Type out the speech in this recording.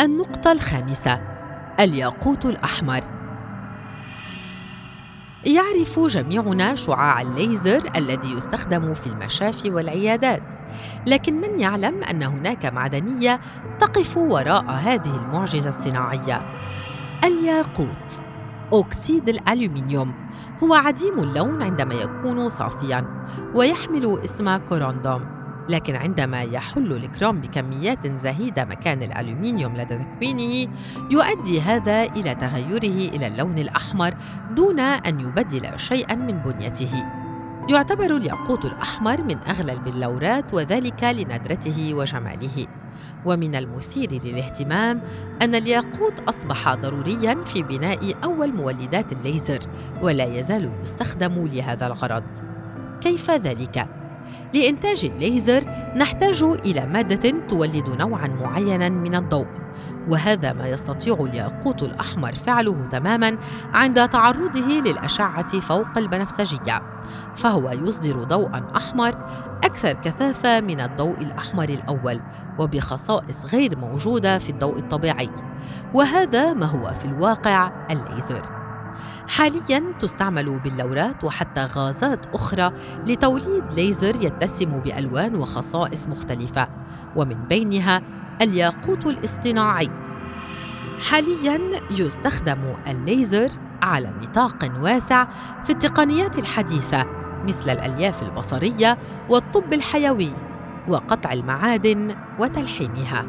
النقطة الخامسة الياقوت الأحمر. يعرف جميعنا شعاع الليزر الذي يستخدم في المشافي والعيادات لكن من يعلم أن هناك معدنية تقف وراء هذه المعجزة الصناعية؟ الياقوت أكسيد الألومنيوم هو عديم اللون عندما يكون صافيا ويحمل اسم كوروندوم. لكن عندما يحل الكروم بكميات زهيدة مكان الألومنيوم لدى تكوينه يؤدي هذا إلى تغيره إلى اللون الأحمر دون أن يبدل شيئا من بنيته. يعتبر الياقوت الأحمر من أغلى البلورات وذلك لندرته وجماله. ومن المثير للاهتمام أن الياقوت أصبح ضروريا في بناء أول مولدات الليزر ولا يزال يستخدم لهذا الغرض. كيف ذلك؟ لإنتاج الليزر نحتاج إلى مادة تولد نوعا معينا من الضوء وهذا ما يستطيع الياقوت الأحمر فعله تماما عند تعرضه للأشعة فوق البنفسجية فهو يصدر ضوءا أحمر أكثر كثافة من الضوء الأحمر الأول وبخصائص غير موجودة في الضوء الطبيعي وهذا ما هو في الواقع الليزر. حاليا تستعمل بلورات وحتى غازات أخرى لتوليد ليزر يتسم بألوان وخصائص مختلفة ومن بينها الياقوت الاصطناعي. حاليا يستخدم الليزر على نطاق واسع في التقنيات الحديثة مثل الألياف البصرية والطب الحيوي وقطع المعادن وتلحيمها.